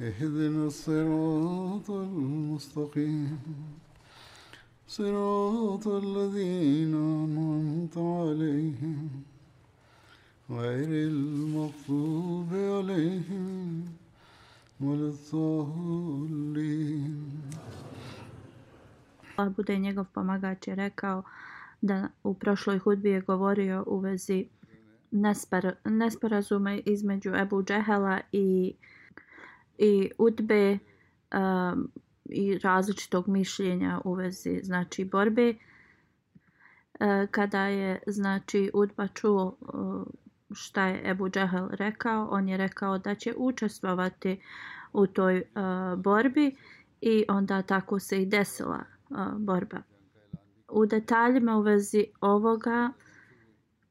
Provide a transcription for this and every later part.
اهدنا الصراط المستقيم صراط الذين أنعمت عليهم غير المغضوب عليهم ولا الضالين Allah bude njegov pomagač je rekao da u prošloj hudbi je govorio u vezi nespar, nesporazume između Ebu Džehela i, i Udbe um, i različitog mišljenja u vezi znači borbe. e, kada je znači Udba čuo e, šta je Ebu Džahel rekao, on je rekao da će učestvovati u toj e, borbi i onda tako se i desila borba. U detaljima u vezi ovoga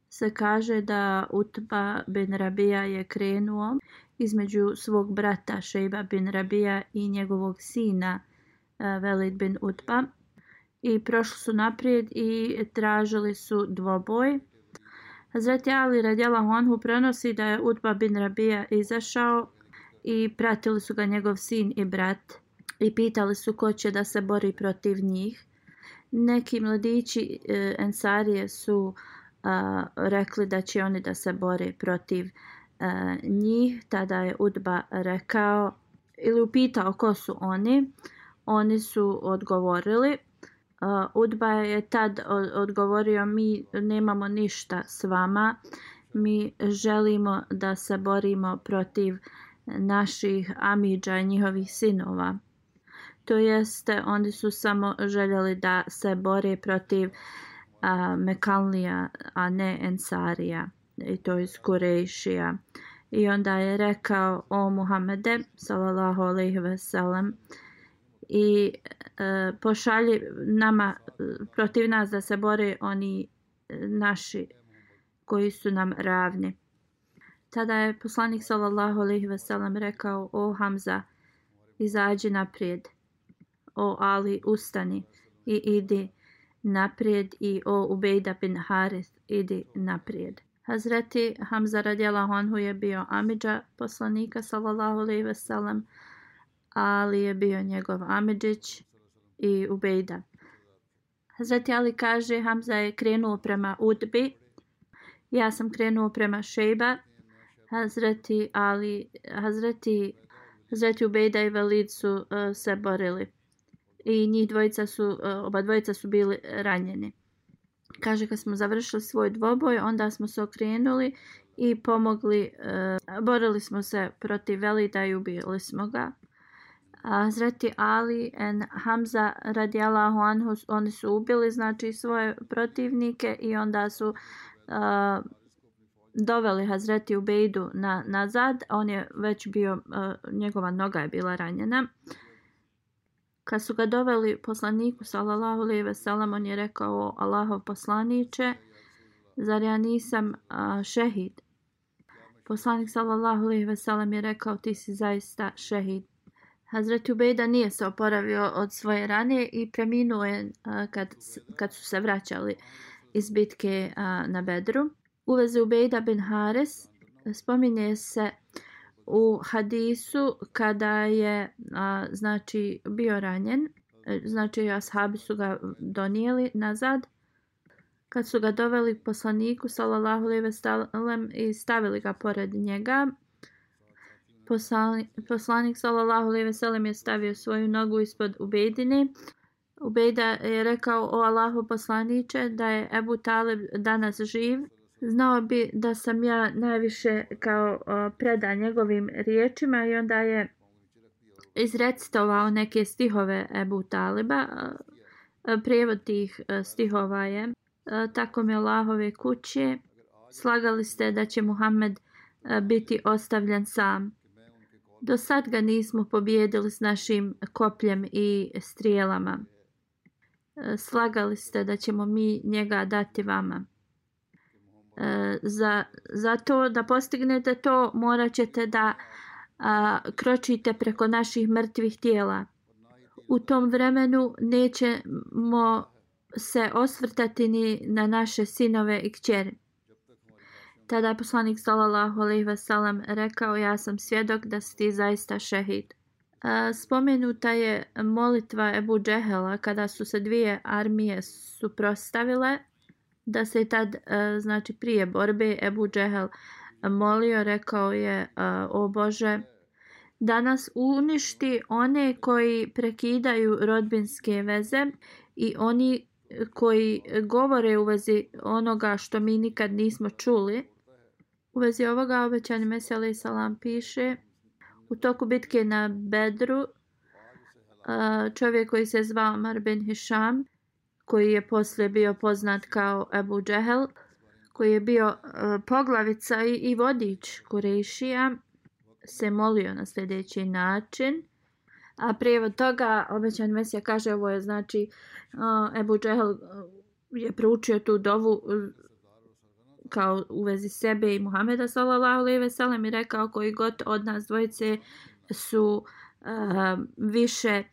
se kaže da Utba bin Rabija je krenuo između svog brata Šejba bin Rabija i njegovog sina eh, Velid bin Utba i prošli su naprijed i tražili su dvoboj. Hazreti Ali radjala Honhu prenosi da je Utba bin Rabija izašao i pratili su ga njegov sin i brat i pitali su ko će da se bori protiv njih. Neki mladići e, Ensarije su a, rekli da će oni da se bore protiv njih. Tada je Udba rekao ili upitao ko su oni. Oni su odgovorili. Udba je tad odgovorio mi nemamo ništa s vama. Mi želimo da se borimo protiv naših amidža i njihovih sinova to jeste oni su samo željeli da se bore protiv a, Mekalnija, a ne Ensarija i to iz Kurejšija. I onda je rekao o Muhammede, salallahu alaihi ve sellem, i e, pošalji nama, protiv nas da se bore oni e, naši koji su nam ravni. Tada je poslanik sallallahu alaihi ve sellem rekao o Hamza, izađi naprijed o Ali ustani i idi naprijed i o Ubejda bin Harith idi naprijed. Hazreti Hamza radijalahu anhu je bio amidža poslanika sallallahu alaihi ve sellem, Ali je bio njegov amidžić i Ubejda. Hazreti Ali kaže Hamza je krenuo prema Udbi, ja sam krenuo prema Šejba, Hazreti Ali, Hazreti, Hazreti Ubejda i Valid su uh, se borili i njih dvojica su, uh, oba dvojica su bili ranjeni. Kaže, kad smo završili svoj dvoboj, onda smo se okrenuli i pomogli, e, borili smo se protiv Velida i ubili smo ga. Zreti Ali en Hamza radijalahu anhu, oni su ubili znači svoje protivnike i onda su uh, doveli Hazreti Ubejdu na, nazad. On je već bio, uh, njegova noga je bila ranjena. Uh, Kad su ga doveli poslaniku sallallahu alejhi ve sellem on je rekao Allahov poslanice zar ja nisam a, šehid Poslanik sallallahu alejhi ve sellem je rekao ti si zaista šehid Hazreti Ubejda nije se oporavio od svoje rane i preminuo je a, kad, kad su se vraćali iz bitke a, na Bedru. U vezi Ubejda bin Hares spominje se u hadisu kada je a, znači bio ranjen e, znači ashabi su ga donijeli nazad kad su ga doveli poslaniku sallallahu alejhi ve sellem i stavili ga pored njega poslanik, poslanik sallallahu alejhi ve sellem je stavio svoju nogu ispod Ubejdine. Ubejda je rekao o Allahu poslaniče da je Ebu Talib danas živ. Znao bi da sam ja najviše kao preda njegovim riječima i onda je izrecitovao neke stihove Ebu Taliba. E, prijevod tih e, stihova je e, tako mi Allahove kuće slagali ste da će Muhammed biti ostavljen sam. Do sad ga nismo pobjedili s našim kopljem i strijelama. Slagali ste da ćemo mi njega dati vama. E, za, za to da postignete to morat ćete da a, kročite preko naših mrtvih tijela. U tom vremenu nećemo se osvrtati ni na naše sinove i kćeri. Tada je poslanik sallallahu alejhi ve sellem rekao ja sam svjedok da si ti zaista šehid. E, spomenuta je molitva Ebu Džehela kada su se dvije armije suprostavile da se tad e, znači prije borbe Ebu Džehel molio rekao je e, o Bože da nas uništi one koji prekidaju rodbinske veze i oni koji govore u vezi onoga što mi nikad nismo čuli. U vezi ovoga obećani Mesele salam piše u toku bitke na Bedru e, čovjek koji se zvao Mar bin Hisham koji je poslije bio poznat kao Abu Džehel koji je bio e, poglavica i vodič Kurešija se molio na sljedeći način. A prijevod toga obećan Mesija kaže ovo je znači uh, Ebu Džehel e, je proučio tu dovu uh, kao u vezi sebe i Muhameda sallallahu alejhi ve sellem i rekao koji god od nas dvojice su uh, više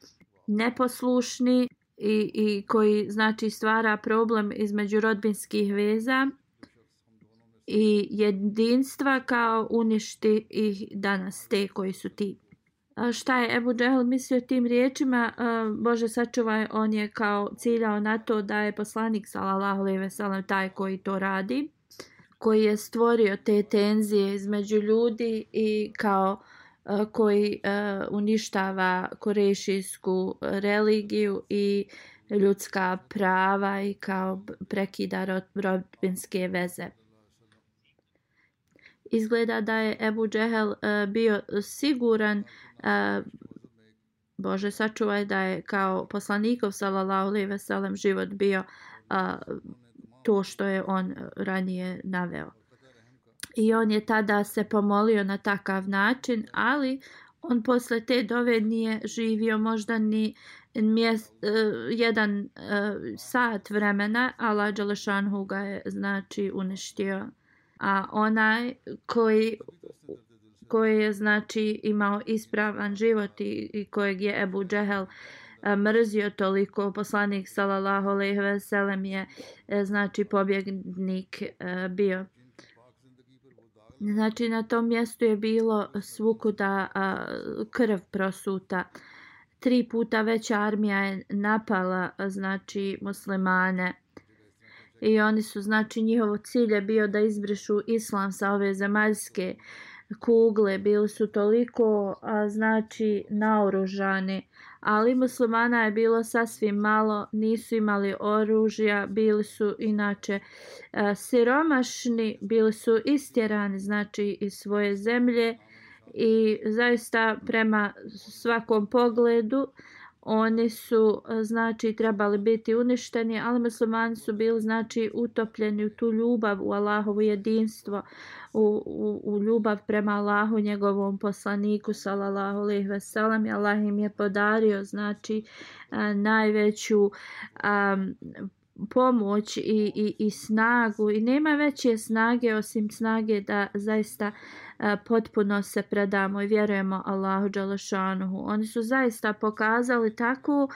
neposlušni i, i koji znači stvara problem između rodbinskih veza i jedinstva kao uništi ih danas te koji su ti. Šta je Ebu Džehel mislio tim riječima, Bože sačuvaj, on je kao ciljao na to da je poslanik sallallahu alejhi ve sellem taj koji to radi, koji je stvorio te tenzije između ljudi i kao koji uništava korešijsku religiju i ljudska prava i kao prekida rodbinske veze. Izgleda da je Ebu Džehel bio siguran Bože sačuvaj da je kao poslanikov sallallahu alejhi ve sellem život bio a, to što je on ranije naveo. I on je tada se pomolio na takav način, ali on posle te dove nije živio možda ni mjest, uh, jedan uh, sat vremena, Allah Đalešanhu ga je znači uništio. A onaj koji koji je znači imao ispravan život i, i kojeg je Ebu Džehel e, mrzio toliko poslanik sallallahu alejhi ve sellem je znači pobjegnik bio znači na tom mjestu je bilo svukuda krv prosuta. Tri puta veća armija je napala znači muslimane. I oni su znači njihovo cilj je bio da izbrišu islam sa ove zemaljske kugle, bili su toliko a, znači naoružani, ali muslimana je bilo sasvim malo, nisu imali oružja, bili su inače e, siromašni, bili su istjerani znači iz svoje zemlje i zaista prema svakom pogledu oni su e, znači trebali biti uništeni, ali muslimani su bili znači utopljeni u tu ljubav u Allahovo jedinstvo, u, u, u ljubav prema Allahu, njegovom poslaniku, sallallahu alejhi ve sellem. Allah im je podario, znači, e, najveću um, pomoć i, i, i snagu i nema veće snage osim snage da zaista e, potpuno se predamo i vjerujemo Allahu Đalešanuhu. Oni su zaista pokazali takvu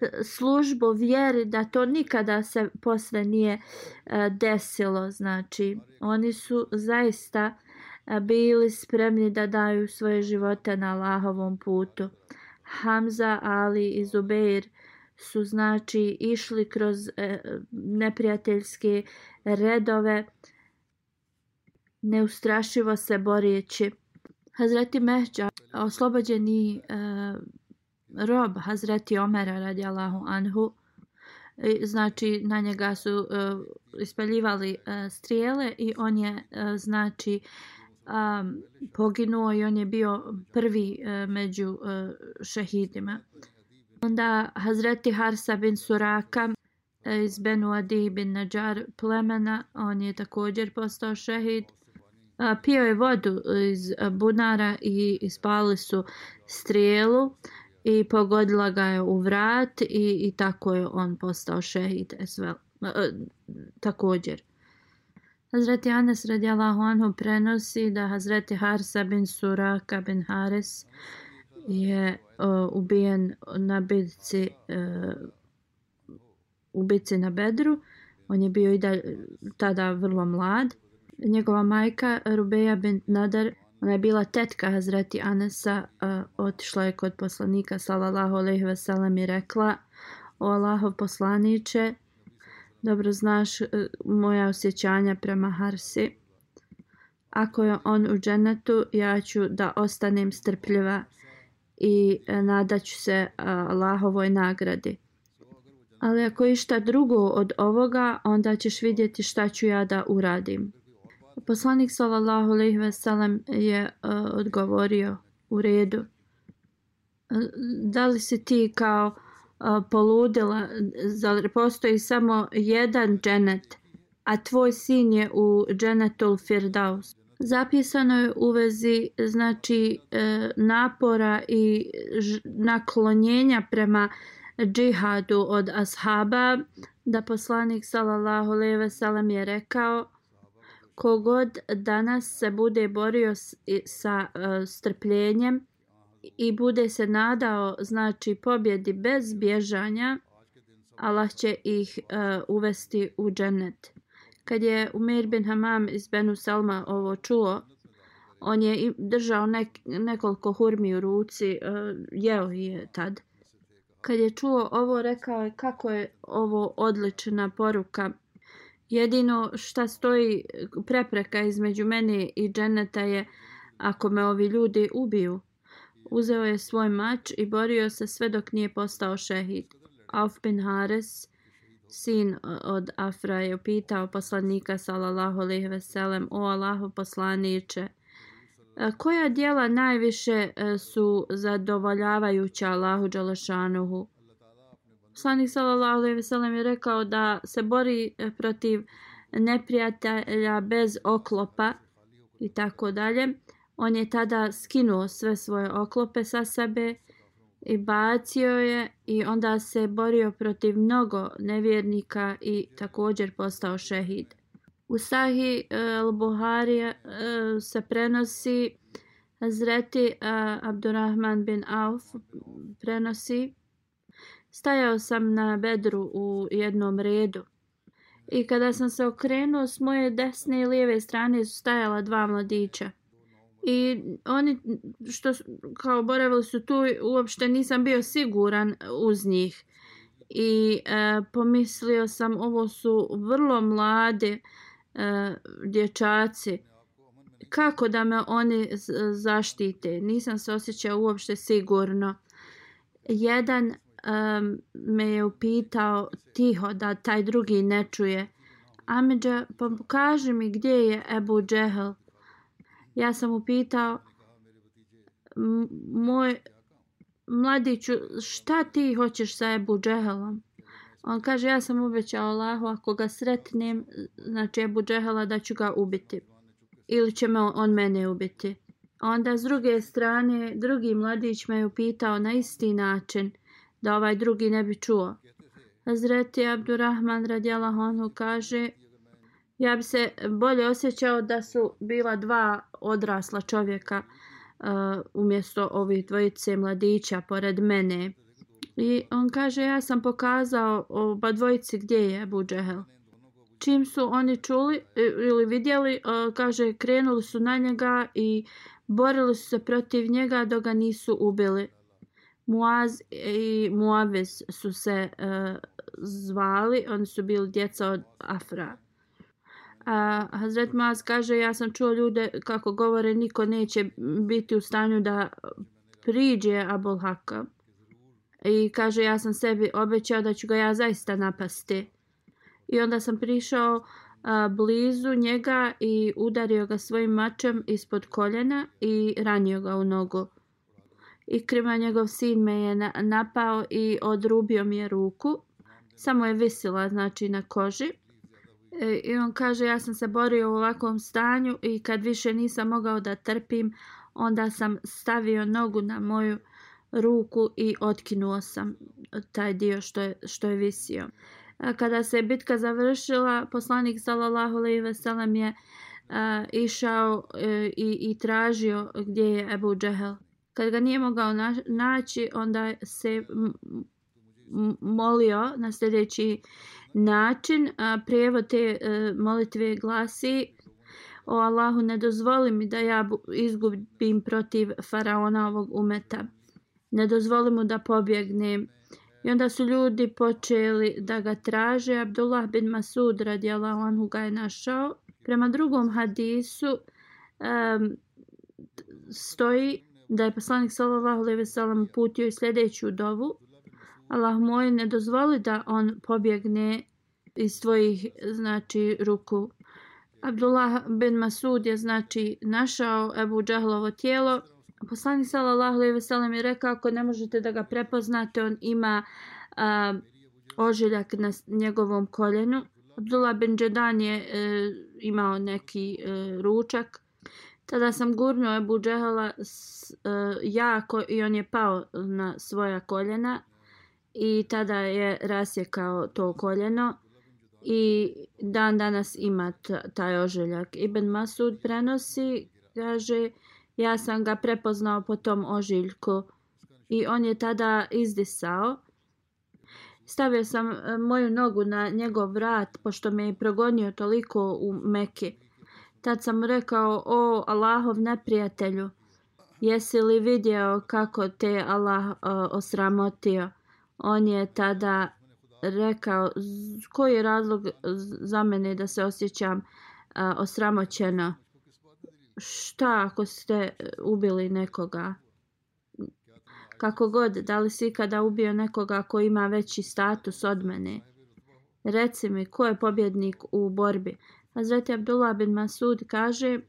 e, službu vjeri da to nikada se posle nije e, desilo. Znači, oni su zaista bili spremni da daju svoje živote na Allahovom putu. Hamza, Ali i Zubeir su znači išli kroz e, neprijateljske redove neustrašivo se borijeći Hazreti Mehđa, oslobođeni e, rob Hazreti Omera radijalahu anhu, znači na njega su e, ispaljivali e, strijele i on je e, znači a, poginuo i on je bio prvi e, među e, šehidima. Onda Hazreti Harsa bin Suraka e, iz Benu Adi bin Najjar plemena, on je također postao šehid. Pio je vodu iz bunara i ispali su strijelu i pogodila ga je u vrat i, i tako je on postao šehid esvel, e, također. Hazreti Anas radijallahu anhu prenosi da Hazreti Harsa bin Suraka bin Haris je uh, ubijen na bedci e, uh, u na Bedru. On je bio i da, tada vrlo mlad. Njegova majka Rubeja bin Nadar, ona je bila tetka Hazreti Anasa, uh, otišla je kod poslanika sallallahu alejhi ve sellem i rekla: "O Allahov poslanice, dobro znaš uh, moja osjećanja prema Harsi. Ako je on u dženetu, ja ću da ostanem strpljiva i e, nadaću se Allahovoj nagradi." Ali ako je šta drugo od ovoga, onda ćeš vidjeti šta ću ja da uradim. Poslanik sallallahu alejhi ve sellem je uh, odgovorio u redu. Da li si ti kao uh, poludila, zar postoji samo jedan dženet, a tvoj sin je u dženetul Firdaus? Zapisano je u vezi znači e, napora i naklonjenja prema džihadu od ashaba da poslanik sallallahu alejhi ve sellem je rekao kogod danas se bude borio sa e, strpljenjem i bude se nadao znači pobjedi bez bježanja Allah će ih uh, uvesti u džennet. Kad je Umir bin Hamam iz Benu Salma ovo čuo, on je držao nek, nekoliko hurmi u ruci, uh, jeo je tad. Kad je čuo ovo, rekao je kako je ovo odlična poruka. Jedino šta stoji prepreka između mene i dženeta je ako me ovi ljudi ubiju. Uzeo je svoj mač i borio se sve dok nije postao šehid. Auf bin Hares, sin e, od Afra, je upitao poslanika sallallahu alejhi ve sellem: "O Allahov poslanice, e, koja djela najviše e, su zadovoljavajuća Allahu dželešanuhu?" Poslanik sallallahu alejhi ve sellem je rekao da se bori protiv neprijatelja bez oklopa i tako dalje. On je tada skinuo sve svoje oklope sa sebe i bacio je i onda se borio protiv mnogo nevjernika i također postao šehid. U Sahi eh, al-Buhari eh, se prenosi Hazreti eh, Abdurrahman bin Auf prenosi Stajao sam na bedru u jednom redu i kada sam se okrenuo s moje desne i lijeve strane su stajala dva mladića. I oni što kao boravili su tu uopšte nisam bio siguran uz njih. I e, pomislio sam ovo su vrlo mlade e, dječaci. Kako da me oni zaštite? Nisam se osjećao uopšte sigurno. Jedan um, me je upitao tiho da taj drugi ne čuje. Amidža pa pokaži mi gdje je Ebu Džehel ja sam upitao moj mladiću šta ti hoćeš sa Ebu Džehelom On kaže, ja sam obećao Allahu, ako ga sretnem, znači Ebu Džehala, da ću ga ubiti. Ili će me on mene ubiti. Onda s druge strane, drugi mladić me je upitao na isti način, da ovaj drugi ne bi čuo. Hazreti Abdurrahman radijalahu anhu kaže, ja bi se bolje osjećao da su bila dva odrasla čovjeka uh, umjesto ovih dvojice mladića pored mene. I on kaže, ja sam pokazao oba dvojici gdje je Abu Džehel. Čim su oni čuli e, ili vidjeli, e, kaže, krenuli su na njega i borili su se protiv njega dok ga nisu ubili. Muaz i Muavez su se uh, zvali, oni su bili djeca od Afra. A Hazret Maz kaže, ja sam čuo ljude kako govore, niko neće biti u stanju da priđe Abul Haka. I kaže, ja sam sebi obećao da ću ga ja zaista napasti. I onda sam prišao a, blizu njega i udario ga svojim mačem ispod koljena i ranio ga u nogu. I njegov sin me je na, napao i odrubio mi je ruku. Samo je visila, znači, na koži. E, I on kaže, ja sam se borio u ovakvom stanju i kad više nisam mogao da trpim, onda sam stavio nogu na moju ruku i otkinuo sam taj dio što je, što je visio. A kada se bitka završila, poslanik sallallahu alejhi ve sellem je a, išao e, i, i tražio gdje je Ebu Džehel. Kad ga nije mogao na, naći, onda se molio na sljedeći način. A, prijevod te e, molitve glasi O Allahu, ne dozvoli mi da ja izgubim protiv faraona ovog umeta. Ne dozvoli mu da pobjegnem. I onda su ljudi počeli da ga traže. Abdullah bin Masud radijalahu anhu ga je našao. Prema drugom hadisu um, stoji da je poslanik sallallahu alejhi ve sellem uputio i sljedeću dovu. Allah moj ne dozvoli da on pobjegne iz tvojih znači ruku. Abdullah bin Masud je znači našao Ebu Džahlovo tijelo Poslanik sallallahu alejhi ve sellem je rekao ako ne možete da ga prepoznate, on ima a, ožiljak na njegovom koljenu. Abdullah bin Džedan je e, imao neki e, ručak. Tada sam gurnuo Ebu Džehala s, e, jako i on je pao na svoja koljena i tada je rasjekao to koljeno i dan danas ima taj ožiljak. Ibn Masud prenosi, kaže, Ja sam ga prepoznao po tom ožiljku i on je tada izdisao. Stavio sam e, moju nogu na njegov vrat pošto me je progonio toliko u Meki. Tad sam rekao, o Allahov neprijatelju, jesi li vidio kako te Allah uh, osramotio? On je tada rekao, koji je razlog za mene da se osjećam a, osramoćeno? šta ako ste e, ubili nekoga? Kako god, da li si ikada ubio nekoga ko ima veći status od mene? Reci mi, ko je pobjednik u borbi? Hazreti Abdullah bin Masud kaže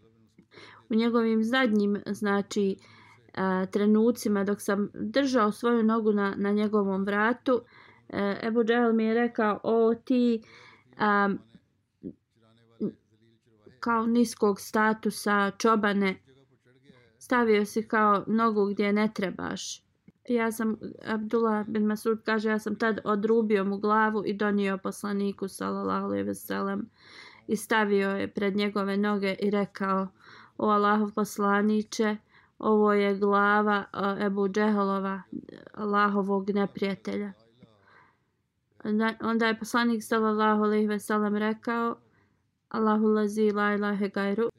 u njegovim zadnjim znači a, trenucima dok sam držao svoju nogu na, na njegovom vratu e, Ebu Džahel mi je rekao o ti a, kao niskog statusa, čobane, stavio si kao nogu gdje ne trebaš. Ja sam, Abdullah bin Masud kaže, ja sam tad odrubio mu glavu i donio poslaniku, sallallahu alaihi veselem, i stavio je pred njegove noge i rekao, o Allahov poslaniće, ovo je glava e, Ebu Džehalova, Allahovog neprijatelja. Onda je poslanik, sallallahu alejhi ve sellem rekao, Allahu lazi la ilaha gajru,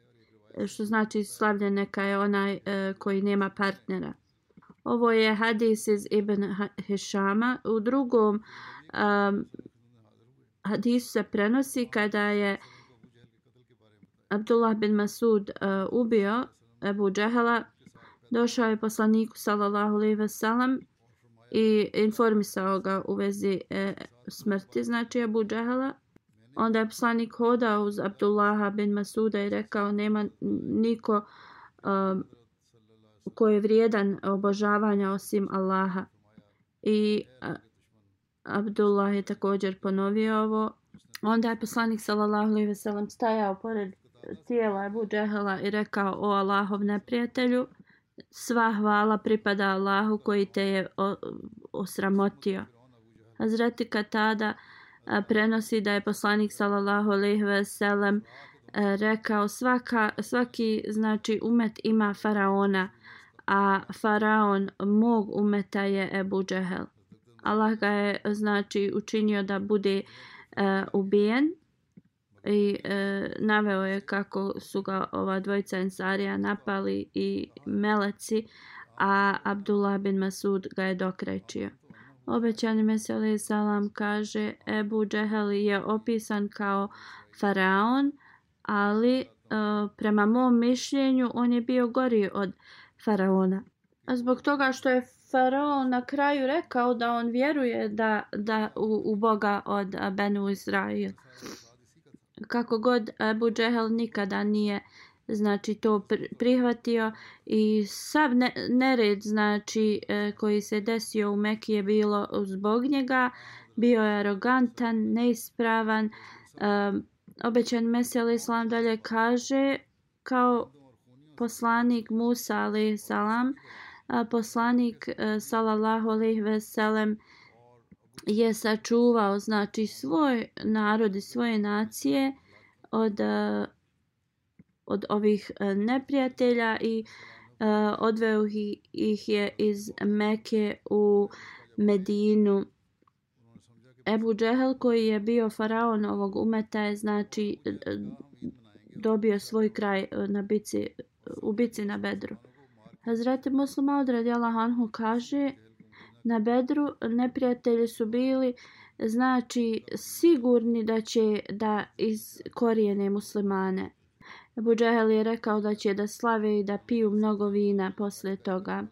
što znači slavljen neka je onaj e, koji nema partnera. Ovo je hadis iz Ibn Hishama. U drugom um, hadisu se prenosi kada je Abdullah bin Masud uh, ubio Ebu Džehala, došao je poslaniku sallallahu alejhi ve sellem i informisao ga u vezi e, smrti, znači Abu Džehala. Onda je poslanik hodao uz Abdullaha bin Masuda i rekao nema niko e, um, ko je vrijedan obožavanja osim Allaha. I uh, Abdullah je također ponovio ovo. Onda je poslanik sallallahu alejhi ve sellem stajao pored tijela Abu Džehala i rekao o Allahov neprijatelju sva hvala pripada Allahu koji te je osramotio. Hazreti Katada prenosi da je poslanik sallallahu alejhi ve sellem e, rekao svaka svaki znači umet ima faraona a faraon mog umeta je Ebu Džehel. Allah ga je znači učinio da bude uh, ubijen i e, naveo je kako su ga ova dvojica ensarija napali i meleci a Abdullah bin Masud ga je dokrećio. Obećani Meseli Salam kaže Ebu Džehel je opisan kao faraon, ali e, prema mom mišljenju on je bio gori od faraona. A zbog toga što je faraon na kraju rekao da on vjeruje da, da u, u Boga od Benu Izraila. Kako god Abu Džehel nikada nije znači to prihvatio i sav nered znači e, koji se desio u Mekiji je bilo zbog njega. Bio je arogantan, neispravan. Um, obećan Mesel Islam dalje kaže kao poslanik Musa alaih salam poslanik sallallahu salallahu alaih veselem je sačuvao znači svoj narod i svoje nacije od e, od ovih e, neprijatelja i e, odveo ih je iz Meke u Medinu Ebu Džehel koji je bio faraon ovog umeta je znači dobio svoj kraj na bici, u bici na Bedru. Hazreti Muslima odredi Hanhu kaže na Bedru neprijatelji su bili znači sigurni da će da iskorijene muslimane. Ebu Džahel je rekao da će da slave i da piju mnogo vina posle toga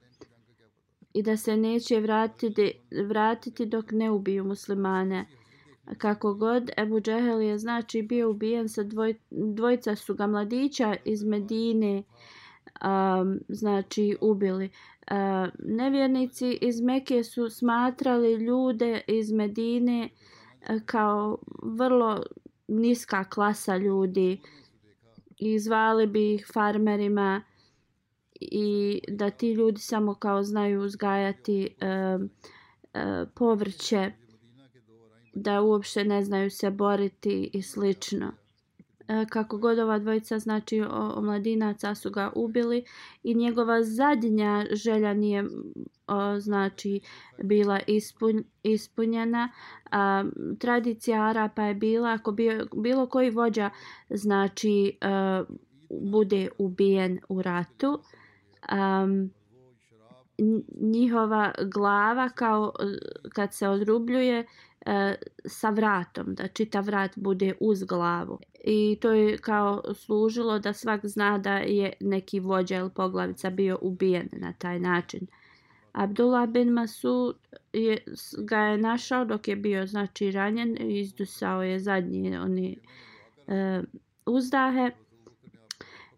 i da se neće vratiti, vratiti dok ne ubiju muslimane. Kako god, Ebu Džehel je znači bio ubijen sa dvoj, dvojca su ga mladića iz Medine um, znači ubili. Uh, nevjernici iz Meke su smatrali ljude iz Medine uh, kao vrlo niska klasa ljudi i zvali bi ih farmerima i da ti ljudi samo kao znaju uzgajati e, e, povrće da uopšte ne znaju se boriti i slično E, kako god ova dvojica znači o, mladinaca su ga ubili i njegova zadnja želja nije o, znači bila ispun, ispunjena a, tradicija Arapa je bila ako bio, bilo koji vođa znači a, bude ubijen u ratu a, njihova glava kao e, kad se odrubljuje e, sa vratom, da čita vrat bude uz glavu. I to je kao služilo da svak zna da je neki vođa ili poglavica bio ubijen na taj način. Abdullah bin Masud je, ga je našao dok je bio znači ranjen i izdusao je zadnji oni e, uzdahe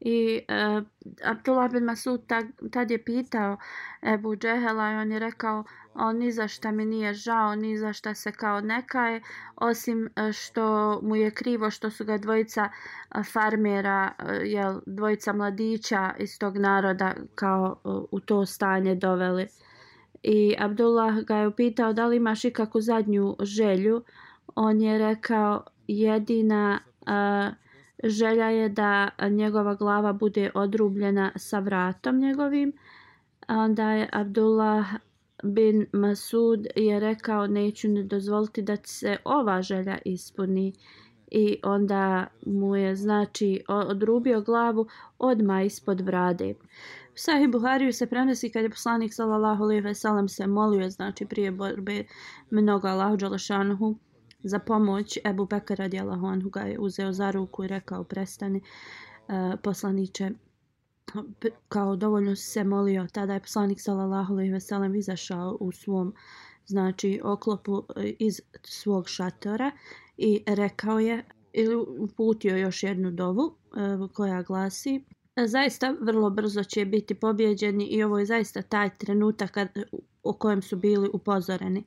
I uh, Abdullah bin Masud tad, tad je pitao Ebu Džehela i on je rekao on ni za šta mi nije žao, ni za šta se kao nekaje, osim eh, što mu je krivo što su ga dvojica eh, farmera, jel, dvojica mladića iz tog naroda kao u to stanje doveli. I Abdullah ga je upitao da li imaš ikakvu zadnju želju. On je rekao jedina... Uh, želja je da njegova glava bude odrubljena sa vratom njegovim. Onda je Abdullah bin Masud je rekao neću ne dozvoliti da se ova želja ispuni. I onda mu je znači odrubio glavu odma ispod brade. U Sahih Buhariju se prenosi kad je poslanik sallallahu alejhi ve sellem se molio znači prije borbe mnogo Allahu dželešanuhu za pomoć Ebu Bekara radijalahu anhu ga je uzeo za ruku i rekao prestani uh, poslaniće. Kao dovoljno se molio tada je poslanik sallallahu alejhi ve sellem izašao u svom znači oklopu e, iz svog šatora i rekao je ili uputio još jednu dovu e, koja glasi zaista vrlo brzo će biti pobjeđeni i ovo je zaista taj trenutak kad, o kojem su bili upozoreni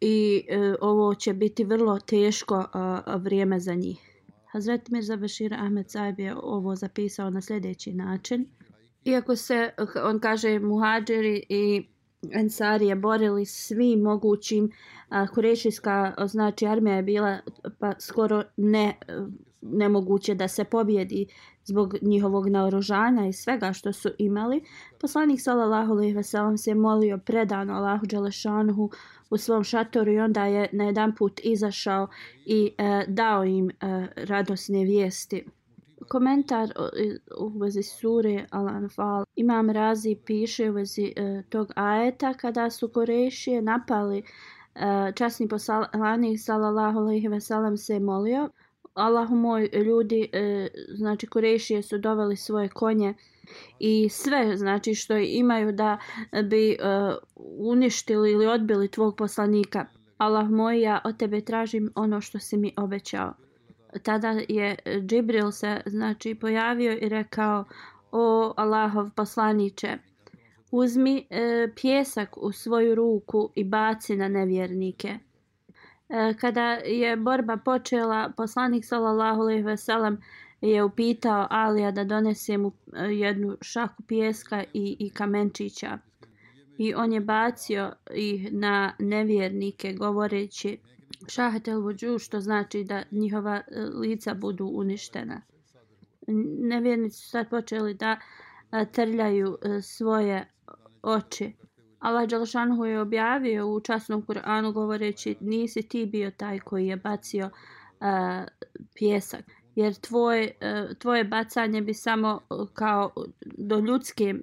i e, ovo će biti vrlo teško a, a, vrijeme za njih. Hazret Mirza Bashir Ahmed Saib je ovo zapisao na sljedeći način. Iako se, on kaže, muhađiri i Ensari je borili svim mogućim, a, kurešijska znači armija je bila pa skoro ne, nemoguće da se pobjedi zbog njihovog naoružanja i svega što su imali. Poslanik sallallahu alejhi ve sellem se molio predano Allahu dželešanuhu u svom šatoru i onda je na jedan put izašao i e, dao im e, radosne vijesti. Komentar u vezi sure Al-Anfal. Imam Razi piše u vezi e, tog ajeta kada su Korešije napali e, časni poslanik sallallahu alejhi ve sellem se molio Allahu moj, ljudi, e, znači Korešije su doveli svoje konje i sve znači što imaju da bi uh, uništili ili odbili tvog poslanika. Allah moj, ja od tebe tražim ono što si mi obećao. Tada je Džibril se znači pojavio i rekao o Allahov poslaniće uzmi e, pjesak u svoju ruku i baci na nevjernike. E, kada je borba počela, poslanik sallallahu alejhi ve sellem je upitao Alija da donese mu e, jednu šaku pjeska i, i kamenčića. I on je bacio ih na nevjernike govoreći šahetel vuđu što znači da njihova e, lica budu uništena. Nevjernici su sad počeli da e, trljaju svoje oči. Allah Đalšanhu je objavio u časnom Kur'anu govoreći nisi ti bio taj koji je bacio uh, pjesak. Jer tvoj, e, tvoje bacanje bi samo e, kao do ljudske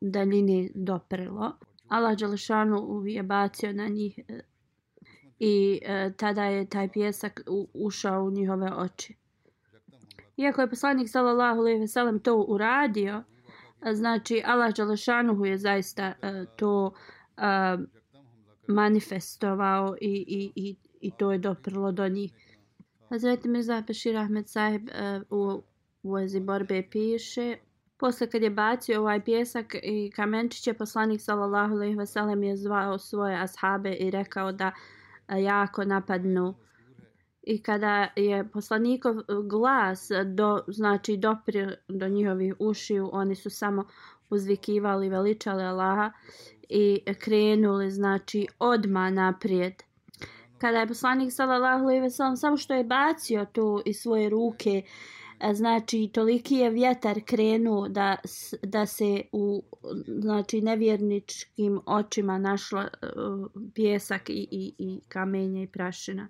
daljine doprilo. Allah Đelešanu je bacio na njih e, i tada je taj pjesak ušao u njihove oči. Iako je poslanik sallallahu alejhi ve sellem to uradio, Znači, Allah Đalešanuhu je zaista to manifestovao i, i, i, i to je doprlo do njih. Hazreti Mirza Pešir Ahmed Sahib e, u, u vezi borbe piše. Posle kad je bacio ovaj pjesak i kamenčiće, poslanik sallallahu alejhi ve sellem je zvao svoje ashabe i rekao da e, jako napadnu. I kada je poslanikov glas do znači dopri do njihovih ušiju oni su samo uzvikivali veličali Allaha i krenuli znači odma naprijed kada je poslanik sallallahu alejhi ve sellem samo što je bacio tu iz svoje ruke e, znači toliki je vjetar krenuo da da se u znači nevjerničkim očima našla e, uh, pjesak i i i kamenje i prašina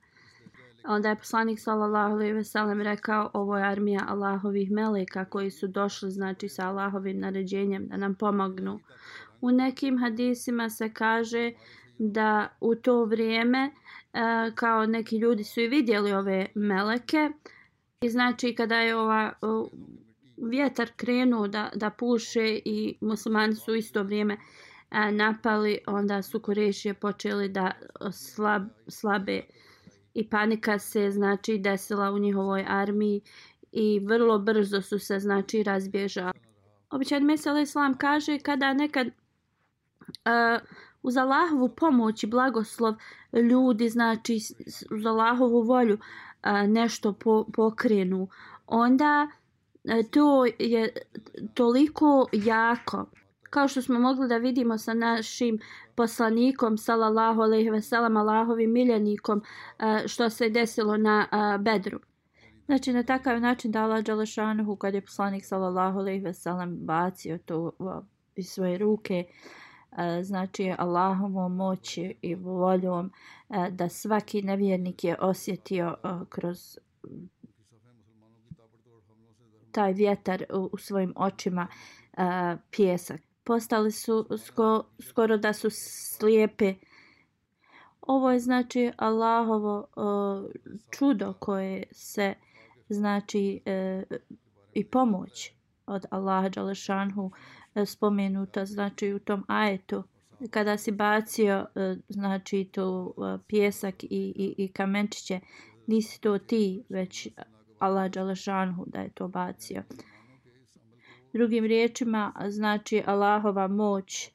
Onda je poslanik sallallahu alejhi ve sellem rekao ovo je armija Allahovih meleka koji su došli znači sa Allahovim naređenjem da nam pomognu. U nekim hadisima se kaže da u to vrijeme e, kao neki ljudi su i vidjeli ove meleke i znači kada je ova vjetar krenuo da, da puše i muslimani su isto vrijeme e, napali onda su kurešije počeli da slab, slabe i panika se znači desila u njihovoj armiji i vrlo brzo su se znači razbježali. Običan Mesel Islam kaže kada nekad uh, uz Allahovu pomoć i blagoslov ljudi znači uz Allahovu volju a, nešto po, pokrenu, onda a, to je toliko jako kao što smo mogli da vidimo sa našim poslanikom sallallahu alejhi ve sellem Allahovim miljenikom e, što se desilo na e, Bedru. Znači na takav način da Allah Đalešanuhu kad je poslanik sallallahu alejhi ve sellem bacio to iz svoje ruke E, znači Allahovom moći i voljom e, da svaki nevjernik je osjetio e, kroz taj vjetar u svojim očima pjesak postali su sko, skoro da su slijepe. Ovo je znači Allahovo čudo koje se znači i pomoć od Allaha Đalešanhu uh, E, spomenuta znači u tom ajetu kada si bacio e, znači to e, pjesak i, i, i kamenčiće nisi to ti već Allah Đalešanhu da je to bacio. Drugim riječima, znači Allahova moć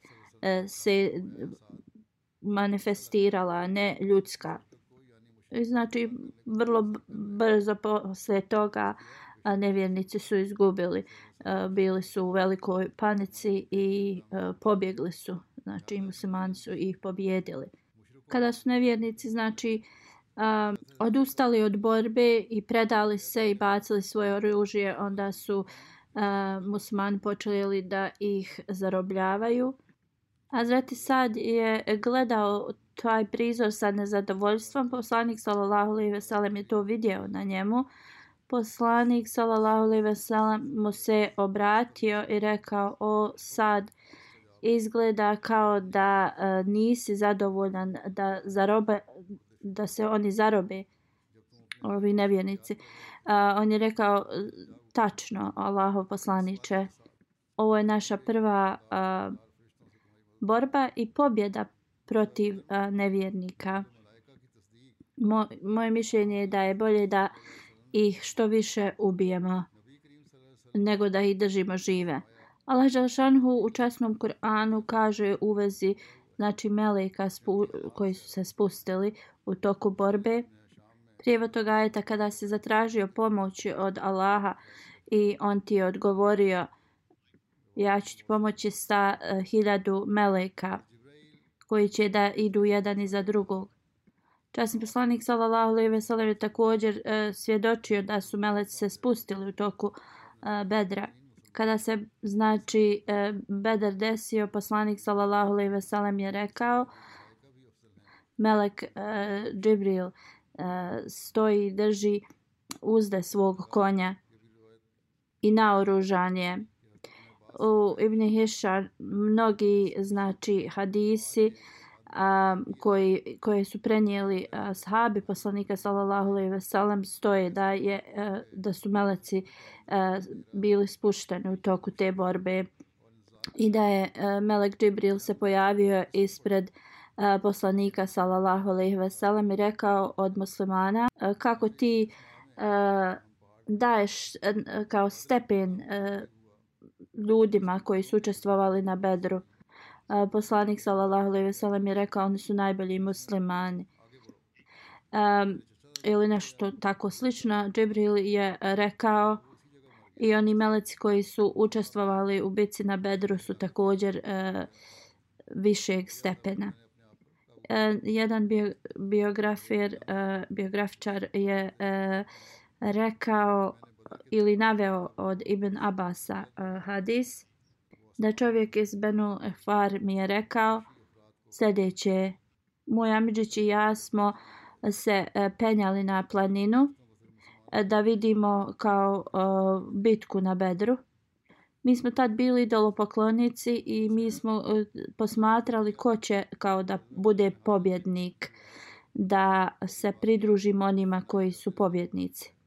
se manifestirala, ne ljudska. Znači, vrlo brzo posle toga a nevjernici su izgubili. Bili su u velikoj panici i pobjegli su. Znači, muslimani su ih pobjedili. Kada su nevjernici, znači, odustali od borbe i predali se i bacili svoje oružje, onda su uh, muslimani počeli da ih zarobljavaju. Azreti Sad je gledao taj prizor sa nezadovoljstvom. Poslanik sallallahu alejhi ve sellem je to vidio na njemu. Poslanik sallallahu alejhi ve sellem mu se obratio i rekao: "O Sad, izgleda kao da uh, nisi zadovoljan da zarobe da se oni zarobe." ovi nevjernici. A, on je rekao tačno Allahov poslaniče ovo je naša prva a, borba i pobjeda protiv a, nevjernika. Mo, moje mišljenje je da je bolje da ih što više ubijemo nego da ih držimo žive. Allah Želšanhu u časnom Kur'anu kaže u vezi znači meleka spu, koji su se spustili u toku borbe. Prije toga je kada se zatražio pomoć od Allaha i on ti je odgovorio ja ću ti pomoći sa uh, hiljadu meleka koji će da idu jedan iza drugog. Časni poslanik sallallahu alejhi ve sellem je također e, svjedočio da su meleci se spustili u toku e, bedra. Kada se znači e, bedar desio, poslanik sallallahu alejhi ve sellem je rekao Melek uh, Džibril e, stoji drži uzde svog konja i naoružan je u Ibn Hišar mnogi znači hadisi a, koji, koje su prenijeli a, sahabi poslanika sallallahu alejhi ve sellem stoje da je a, da su meleci a, bili spušteni u toku te borbe i da je a, melek Džibril se pojavio ispred a, poslanika sallallahu alejhi ve sellem i rekao od muslimana a, kako ti a, daješ a, kao stepen a, ljudima koji su učestvovali na Bedru. Poslanik sallallahu alejhi ve sellem je rekao oni su najbolji muslimani. Um, ili nešto tako slično. Džibril je rekao i oni meleci koji su učestvovali u bici na Bedru su također uh, višeg stepena. Uh, jedan bio, biografer, uh, biografičar je uh, rekao ili naveo od Ibn Abasa uh, hadis da čovjek iz Benu Efar mi je rekao sljedeće. Moj Amidžić i ja smo se e, penjali na planinu e, da vidimo kao e, bitku na Bedru. Mi smo tad bili idolopoklonici i mi smo posmatrali ko će kao da bude pobjednik da se pridružimo onima koji su pobjednici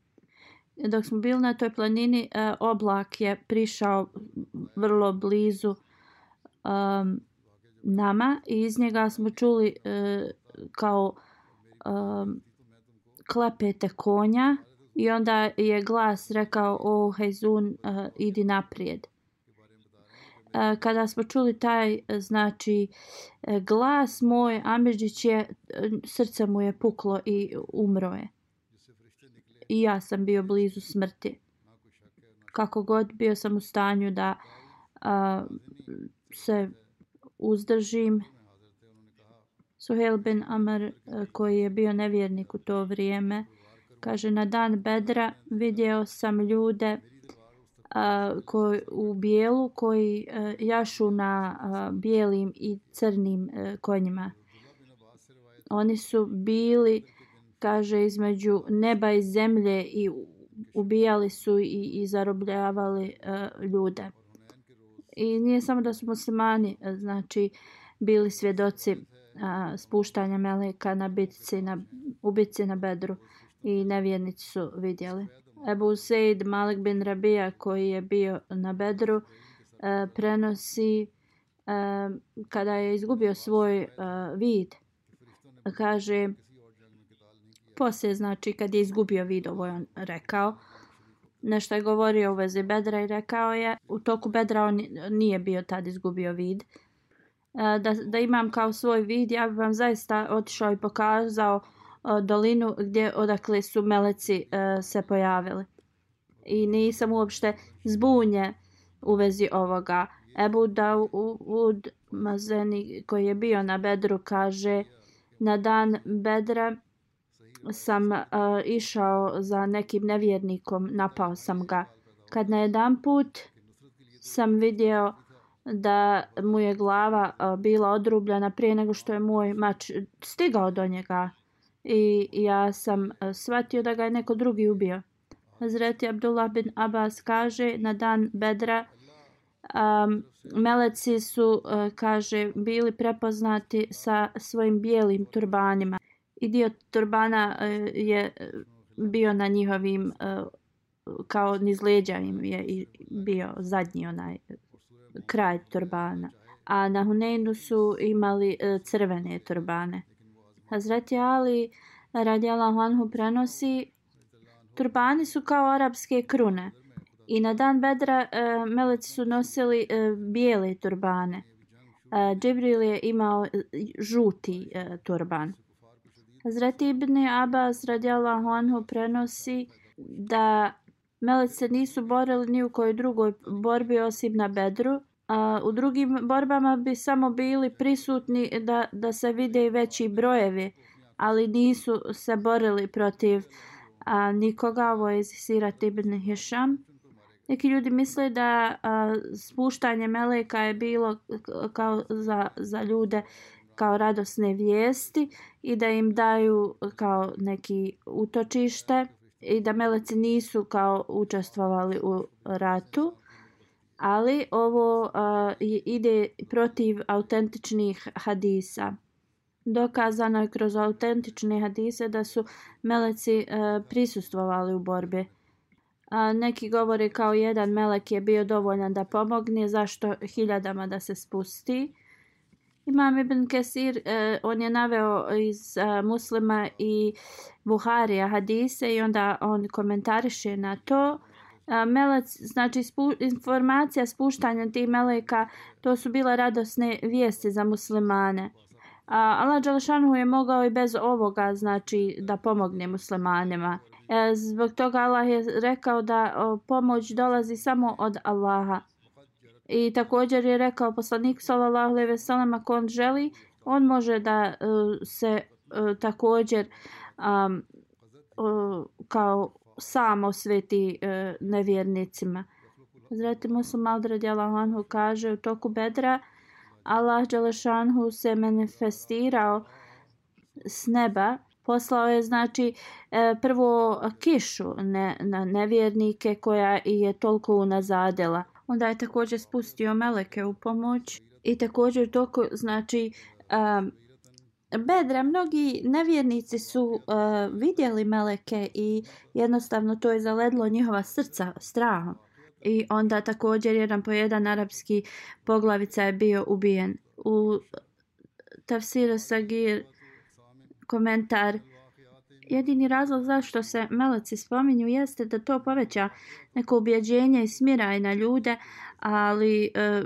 dok smo bili na toj planini, e, oblak je prišao vrlo blizu um, nama i iz njega smo čuli e, kao um, klepete konja i onda je glas rekao o Hezun uh, e, idi naprijed. Uh, kada smo čuli taj e, znači glas moj Amirđić je srce mu je puklo i umro je i ja sam bio blizu smrti. Kako god bio sam u stanju da a, se uzdržim. Suhel bin Amr koji je bio nevjernik u to vrijeme kaže na dan Bedra vidio sam ljude a, koji, u bijelu koji a, jašu na a, bijelim i crnim a, konjima. Oni su bili kaže između neba i zemlje i ubijali su i, i zarobljavali uh, ljude. I nije samo da su muslimani, e, znači bili svjedoci uh, spuštanja meleka na bitci na ubici na Bedru i nevjernici su vidjeli. Ebu Seid Malik bin Rabija koji je bio na Bedru uh, prenosi uh, kada je izgubio svoj uh, vid kaže poslije, znači, kad je izgubio vid, ovo je on rekao, nešto je govorio u vezi bedra i rekao je, u toku bedra on nije bio tad izgubio vid. E, da, da imam kao svoj vid, ja bi vam zaista otišao i pokazao e, dolinu gdje odakle su meleci e, se pojavili. I nisam uopšte zbunje u vezi ovoga. Ebu Daud Mazeni koji je bio na bedru kaže na dan bedra sam uh, išao za nekim nevjernikom, napao sam ga. Kad na jedan put sam vidio da mu je glava uh, bila odrubljena prije nego što je moj mač stigao do njega. I ja sam uh, shvatio da ga je neko drugi ubio. Hazreti Abdullah bin Abbas kaže na dan Bedra um, meleci su, uh, kaže, bili prepoznati sa svojim bijelim turbanima i dio turbana e, je bio na njihovim e, kao niz leđa im je i bio zadnji onaj kraj turbana. A na Huneinu su imali e, crvene turbane. Hazreti Ali radijala Anhu prenosi turbani su kao arapske krune. I na dan bedra meleci su nosili uh, bijele turbane. Uh, Džibril je imao žuti uh, turban. Hazreti Ibn Abbas radijallahu anhu prenosi da meleci nisu borili ni u kojoj drugoj borbi osim na bedru. A u drugim borbama bi samo bili prisutni da, da se vide i veći brojevi, ali nisu se borili protiv a, nikoga. Ovo je Sirat Ibn Hisham. Neki ljudi misle da a, spuštanje meleka je bilo kao za, za ljude kao radosne vijesti i da im daju kao neki utočište i da meleci nisu kao učestvovali u ratu. Ali ovo uh, ide protiv autentičnih hadisa. Dokazano je kroz autentične hadise da su meleci uh, prisustvovali u borbi. A, neki govore kao jedan melek je bio dovoljan da pomogne, zašto hiljadama da se spusti. Imam Ibn Kesir, eh, on je naveo iz eh, muslima i Buharija hadise i onda on komentariše na to. Eh, melec, znači spu, informacija spuštanja tih meleka, to su bile radosne vijesti za muslimane. A Allah Đalšanhu je mogao i bez ovoga znači da pomogne muslimanima. E, zbog toga Allah je rekao da o, pomoć dolazi samo od Allaha. I također je rekao poslanik sallallahu alejhi ve sellem ako on želi, on može da uh, se uh, također um, uh, kao samo sveti uh, nevjernicima. Zreti Musa radijallahu anhu kaže u toku Bedra Allah Đelešanhu se manifestirao s neba poslao je znači prvo kišu ne, na nevjernike koja je toliko unazadela. Onda je također spustio meleke u pomoć i također toko, znači, um, bedra, mnogi nevjernici su uh, vidjeli meleke i jednostavno to je zaledlo njihova srca strahom. I onda također jedan po jedan arapski poglavica je bio ubijen. U Tafsiru Sagir komentar jedini razlog zašto se meleci spominju jeste da to poveća neko ubjeđenje i smiraj na ljude, ali e,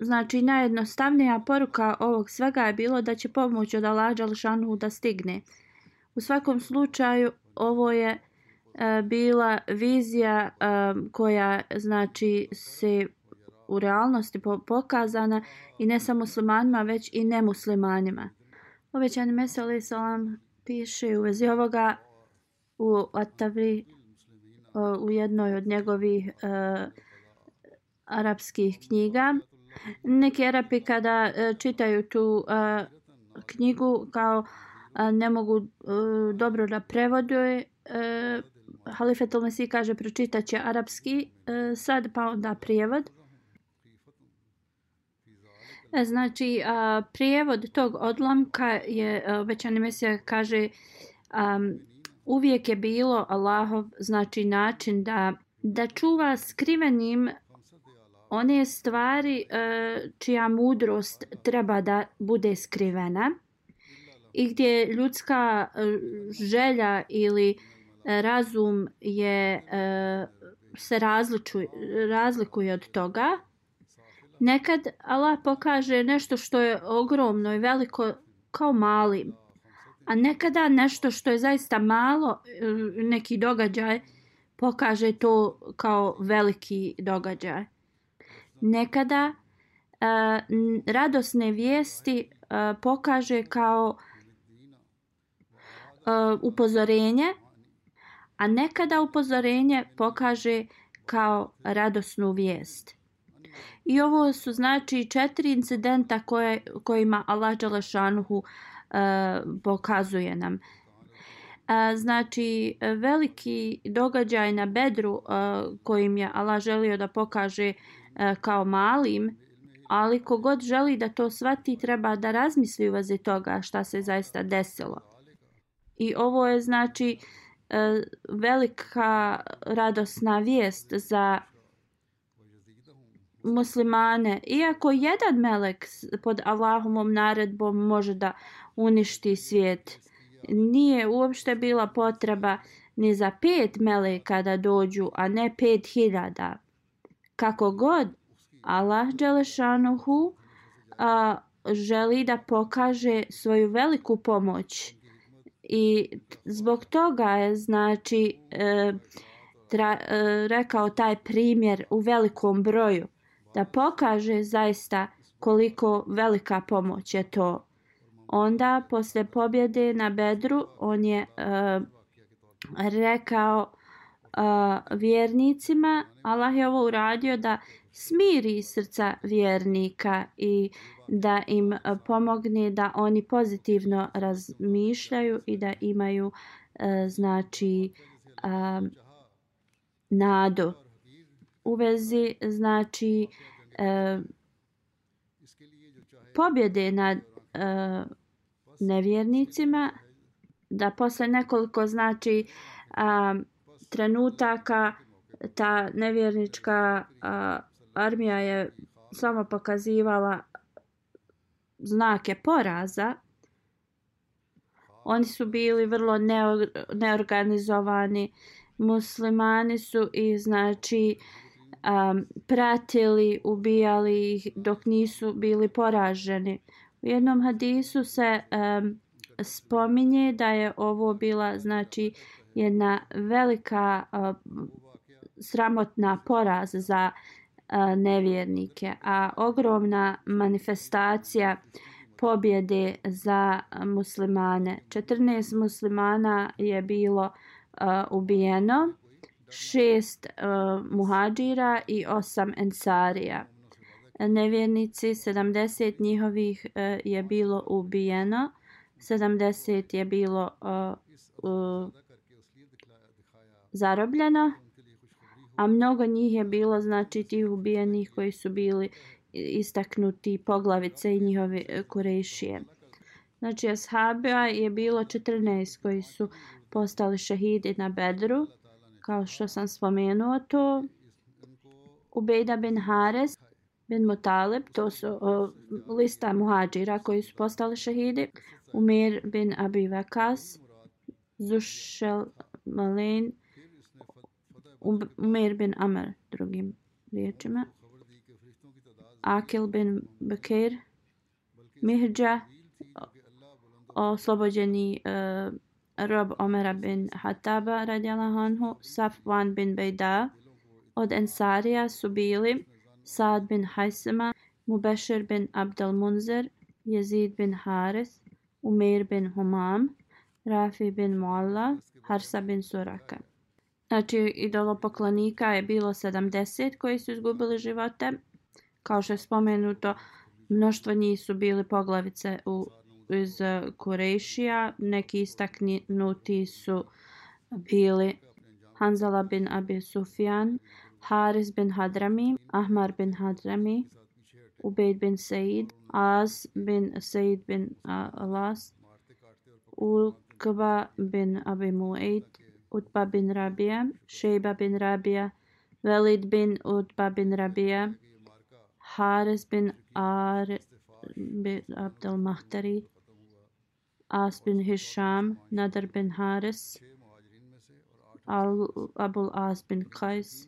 znači najjednostavnija poruka ovog svega je bilo da će pomoć od Alađa Đalšanu da stigne. U svakom slučaju ovo je e, bila vizija e, koja znači se u realnosti pokazana i ne samo muslimanima već i nemuslimanima. Obećani meseli salam piše u vezi ovoga u Atavri u jednoj od njegovih uh, arapskih knjiga. Neki Arapi kada uh, čitaju tu uh, knjigu kao uh, ne mogu uh, dobro da prevoduju. Uh, Halifetul Mesih kaže pročitat će arapski uh, sad pa onda prijevod. E, znači, a, prijevod tog odlomka je, e, obećani mesija kaže, a, uvijek je bilo Allahov, znači način da, da čuva skrivenim one stvari a, čija mudrost treba da bude skrivena i gdje ljudska želja ili razum je se razlikuje, razlikuje od toga. Nekad Allah pokaže nešto što je ogromno i veliko kao malim. A nekada nešto što je zaista malo, eh, neki događaj, pokaže to kao veliki događaj. Nekada uh, radosne vijesti uh, pokaže kao uh, upozorenje, a nekada upozorenje pokaže kao radosnu vijest. I ovo su znači četiri incidenta koje, kojima Allah Đalešanuhu e, pokazuje nam. E, znači, veliki događaj na Bedru e, kojim je Allah želio da pokaže e, kao malim, ali kogod želi da to svati treba da razmisli u vazi toga šta se zaista desilo. I ovo je znači e, velika radosna vijest za muslimane. Iako jedan melek pod Allahovom naredbom može da uništi svijet, nije uopšte bila potreba ni za pet meleka da dođu, a ne pet hiljada. Kako god, Allah Đelešanuhu a, želi da pokaže svoju veliku pomoć i zbog toga je znači e, tra, e, rekao taj primjer u velikom broju da pokaže zaista koliko velika pomoć je to. Onda posle pobjede na Bedru on je uh, rekao uh, vjernicima, Allah je ovo uradio da smiri srca vjernika i da im eh, pomogne da oni pozitivno razmišljaju i da imaju uh, znači uh, nadu u vezi znači e, pobjede nad e, nevjernicima da posle nekoliko znači a, trenutaka ta nevjernička a, armija je samo pokazivala znake poraza. Oni su bili vrlo neorganizovani. Muslimani su i znači um, pratili, ubijali ih dok nisu bili poraženi. U jednom hadisu se um, spominje da je ovo bila znači jedna velika uh, sramotna poraz za uh, nevjernike, a ogromna manifestacija pobjede za muslimane. 14 muslimana je bilo uh, ubijeno, šest e, uh, muhađira i osam ensarija. Nevjernici, 70 njihovih uh, je bilo ubijeno, 70 je bilo uh, uh, zarobljeno, a mnogo njih je bilo znači tih ubijenih koji su bili istaknuti poglavice i njihove kurešije. Znači, ashabija je bilo 14 koji su postali šehidi na Bedru, kao što sam spomenuo to. Ubejda bin Hares, bin Mutalib, to su o, lista muhađira koji su postali šehidi. Umir bin Abi Vakas, Zušel Malin, Umir bin Amr drugim riječima. Akil bin Bekir, Mihđa, oslobođeni uh, rob Omera bin Hataba radijalahu anhu, Safwan bin Bejda, od Ensarija su bili Saad bin Hajsema, Mubešir bin Abdel Munzer, Jezid bin Haris, Umir bin Humam, Rafi bin Mualla, Harsa bin Suraka. Znači, idolopoklonika je bilo 70 koji su izgubili živote. Kao što je spomenuto, mnoštvo njih su bili poglavice u, iz eh, Kurešija. Neki istaknuti su bili Hanzala bin Abi Sufjan, Haris bin Hadrami, Ahmar bin Hadrami, Ubejd bin Said, Az bin Said bin eh, Alas, Ulkba bin Abi Mu'aid, Utba bin Rabija, Šejba bin Rabija, Velid bin Utba bin Rabija, Haris bin Ar bin Abdel Mahtari, As bin Hisham, Nadar bin Haris, Al Abul As bin Qais.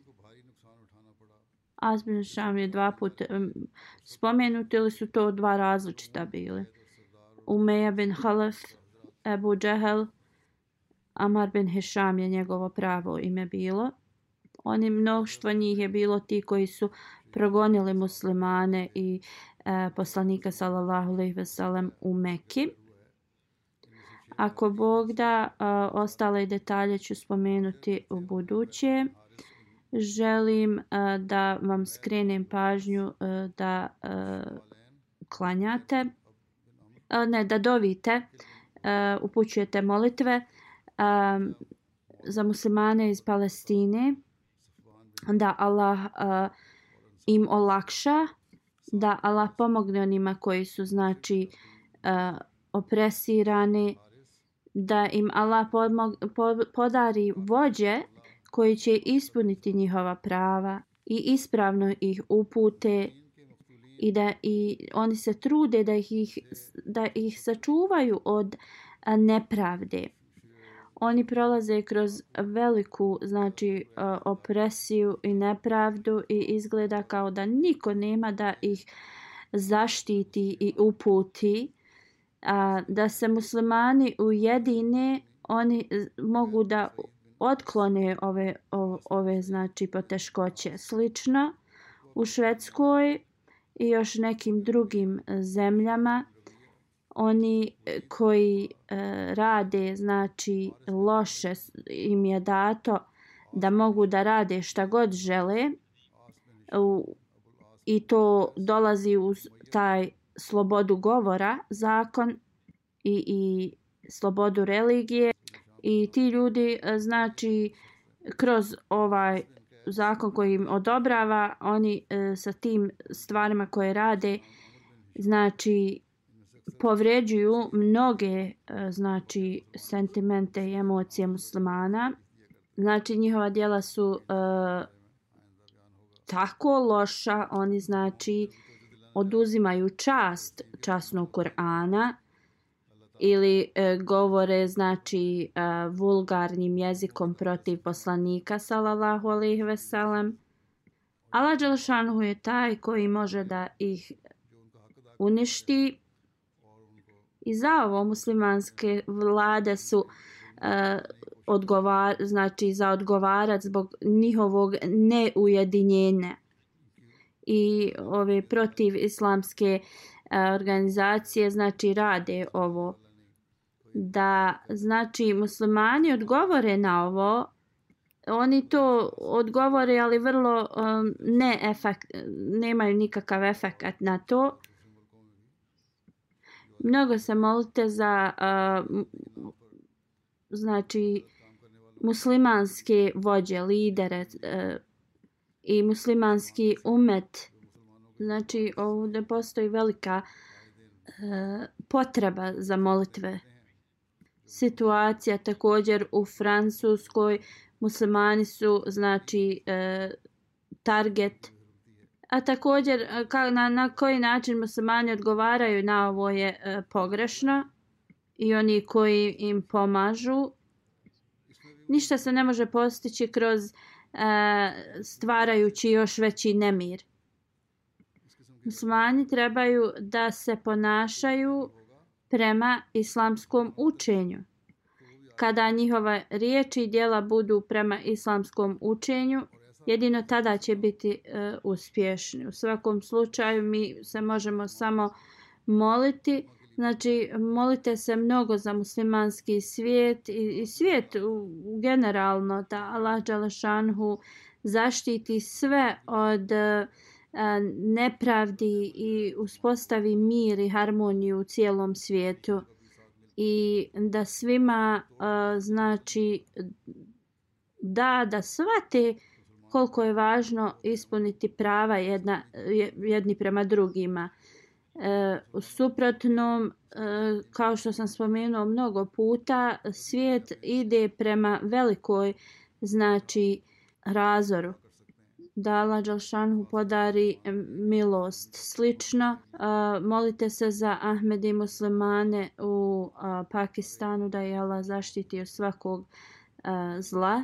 As bin Hisham je dva puta um, spomenuti ili su to dva različita bili. Umeja bin Halef, Ebu Džehel, Amar bin Hisham je njegovo pravo ime bilo. Oni mnoštvo njih je bilo ti koji su progonili muslimane i e, poslanika sallallahu alejhi ve sellem u Mekki. Ako Bog da, ostale detalje ću spomenuti u buduće. Želim da vam skrenem pažnju da klanjate, ne, da dovite, upućujete molitve, za muslimane iz Palestine da Allah im olakša da Allah pomogne onima koji su znači opresirani da im Allah podmog, pod, podari vođe koji će ispuniti njihova prava i ispravno ih upute i da i oni se trude da ih, da ih sačuvaju od nepravde. Oni prolaze kroz veliku znači opresiju i nepravdu i izgleda kao da niko nema da ih zaštiti i uputi a, da se muslimani ujedine oni e, mogu da otklone ove, ove, ove znači poteškoće. Slično u Švedskoj i još nekim drugim e, zemljama oni e, koji e, rade znači loše im je dato da mogu da rade šta god žele u, i to dolazi uz taj slobodu govora zakon i, i slobodu religije. I ti ljudi e, znači kroz ovaj zakon koji im odobrava oni e, sa tim stvarima koje rade znači povređuju mnoge e, znači sentimente i emocije muslimana. Znači njihova djela su e, tako loša oni znači oduzimaju čast časnog Kur'ana ili e, govore znači e, vulgarnim jezikom protiv poslanika sallallahu alejhi ve sellem. Allah dželešanu je taj koji može da ih uništi. I za ovo muslimanske vlade su e, odgovar, znači za odgovarac zbog njihovog neujedinjenja i ove protiv islamske e, organizacije znači rade ovo. Da znači muslimani odgovore na ovo. Oni to odgovore ali vrlo um, ne efekt nemaju nikakav efekt na to. Mnogo se molite za uh, znači muslimanske vođe lidere uh, i muslimanski umet. Znači ovdje postoji velika e, potreba za molitve. Situacija također u Francuskoj muslimani su znači e, target a također eh, ka, na, na koji način muslimani odgovaraju na ovo je e, pogrešno i oni koji im pomažu. Ništa se ne može postići kroz e, E, stvarajući još veći nemir muslimani trebaju da se ponašaju prema islamskom učenju. Kada njihova riječi i djela budu prema islamskom učenju, jedino tada će biti e, uspješni. U svakom slučaju mi se možemo samo moliti, znači molite se mnogo za muslimanski svijet i, i svijet u, generalno da Allah Đalešanhu zaštiti sve od e, e, nepravdi i uspostavi mir i harmoniju u cijelom svijetu i da svima e, znači da da svate koliko je važno ispuniti prava jedna, jedni prema drugima. E, u suprotnom, e, kao što sam spomenuo mnogo puta, svijet ide prema velikoj znači razoru da Allah Đalšanhu podari milost. Slično, e, molite se za Ahmed i muslimane u uh, Pakistanu da je Allah zaštiti od svakog uh, zla.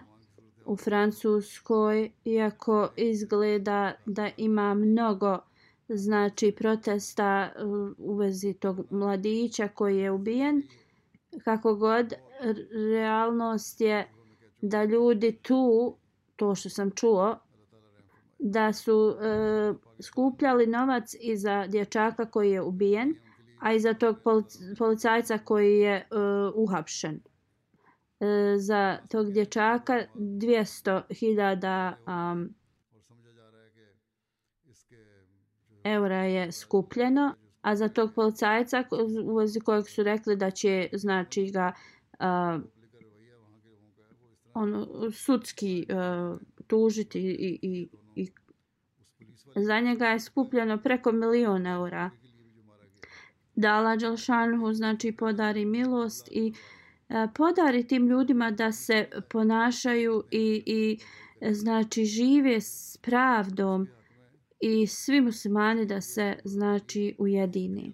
U Francuskoj, iako izgleda da ima mnogo znači protesta uh, u vezi tog mladića koji je ubijen, kako god, realnost je da ljudi tu, to što sam čuo, da su e, skupljali novac i za dječaka koji je ubijen, a i za tog policajca koji je e, uhapšen. E, za tog dječaka 200.000 um, eura je skupljeno, a za tog policajca u vezi kojeg su rekli da će znači ga uh, ono, sudski uh, tužiti i, i i za njega je skupljeno preko miliona eura. Da Allah Đalšanhu znači podari milost i e, podari tim ljudima da se ponašaju i, i znači žive s pravdom i svi muslimani da se znači ujedini.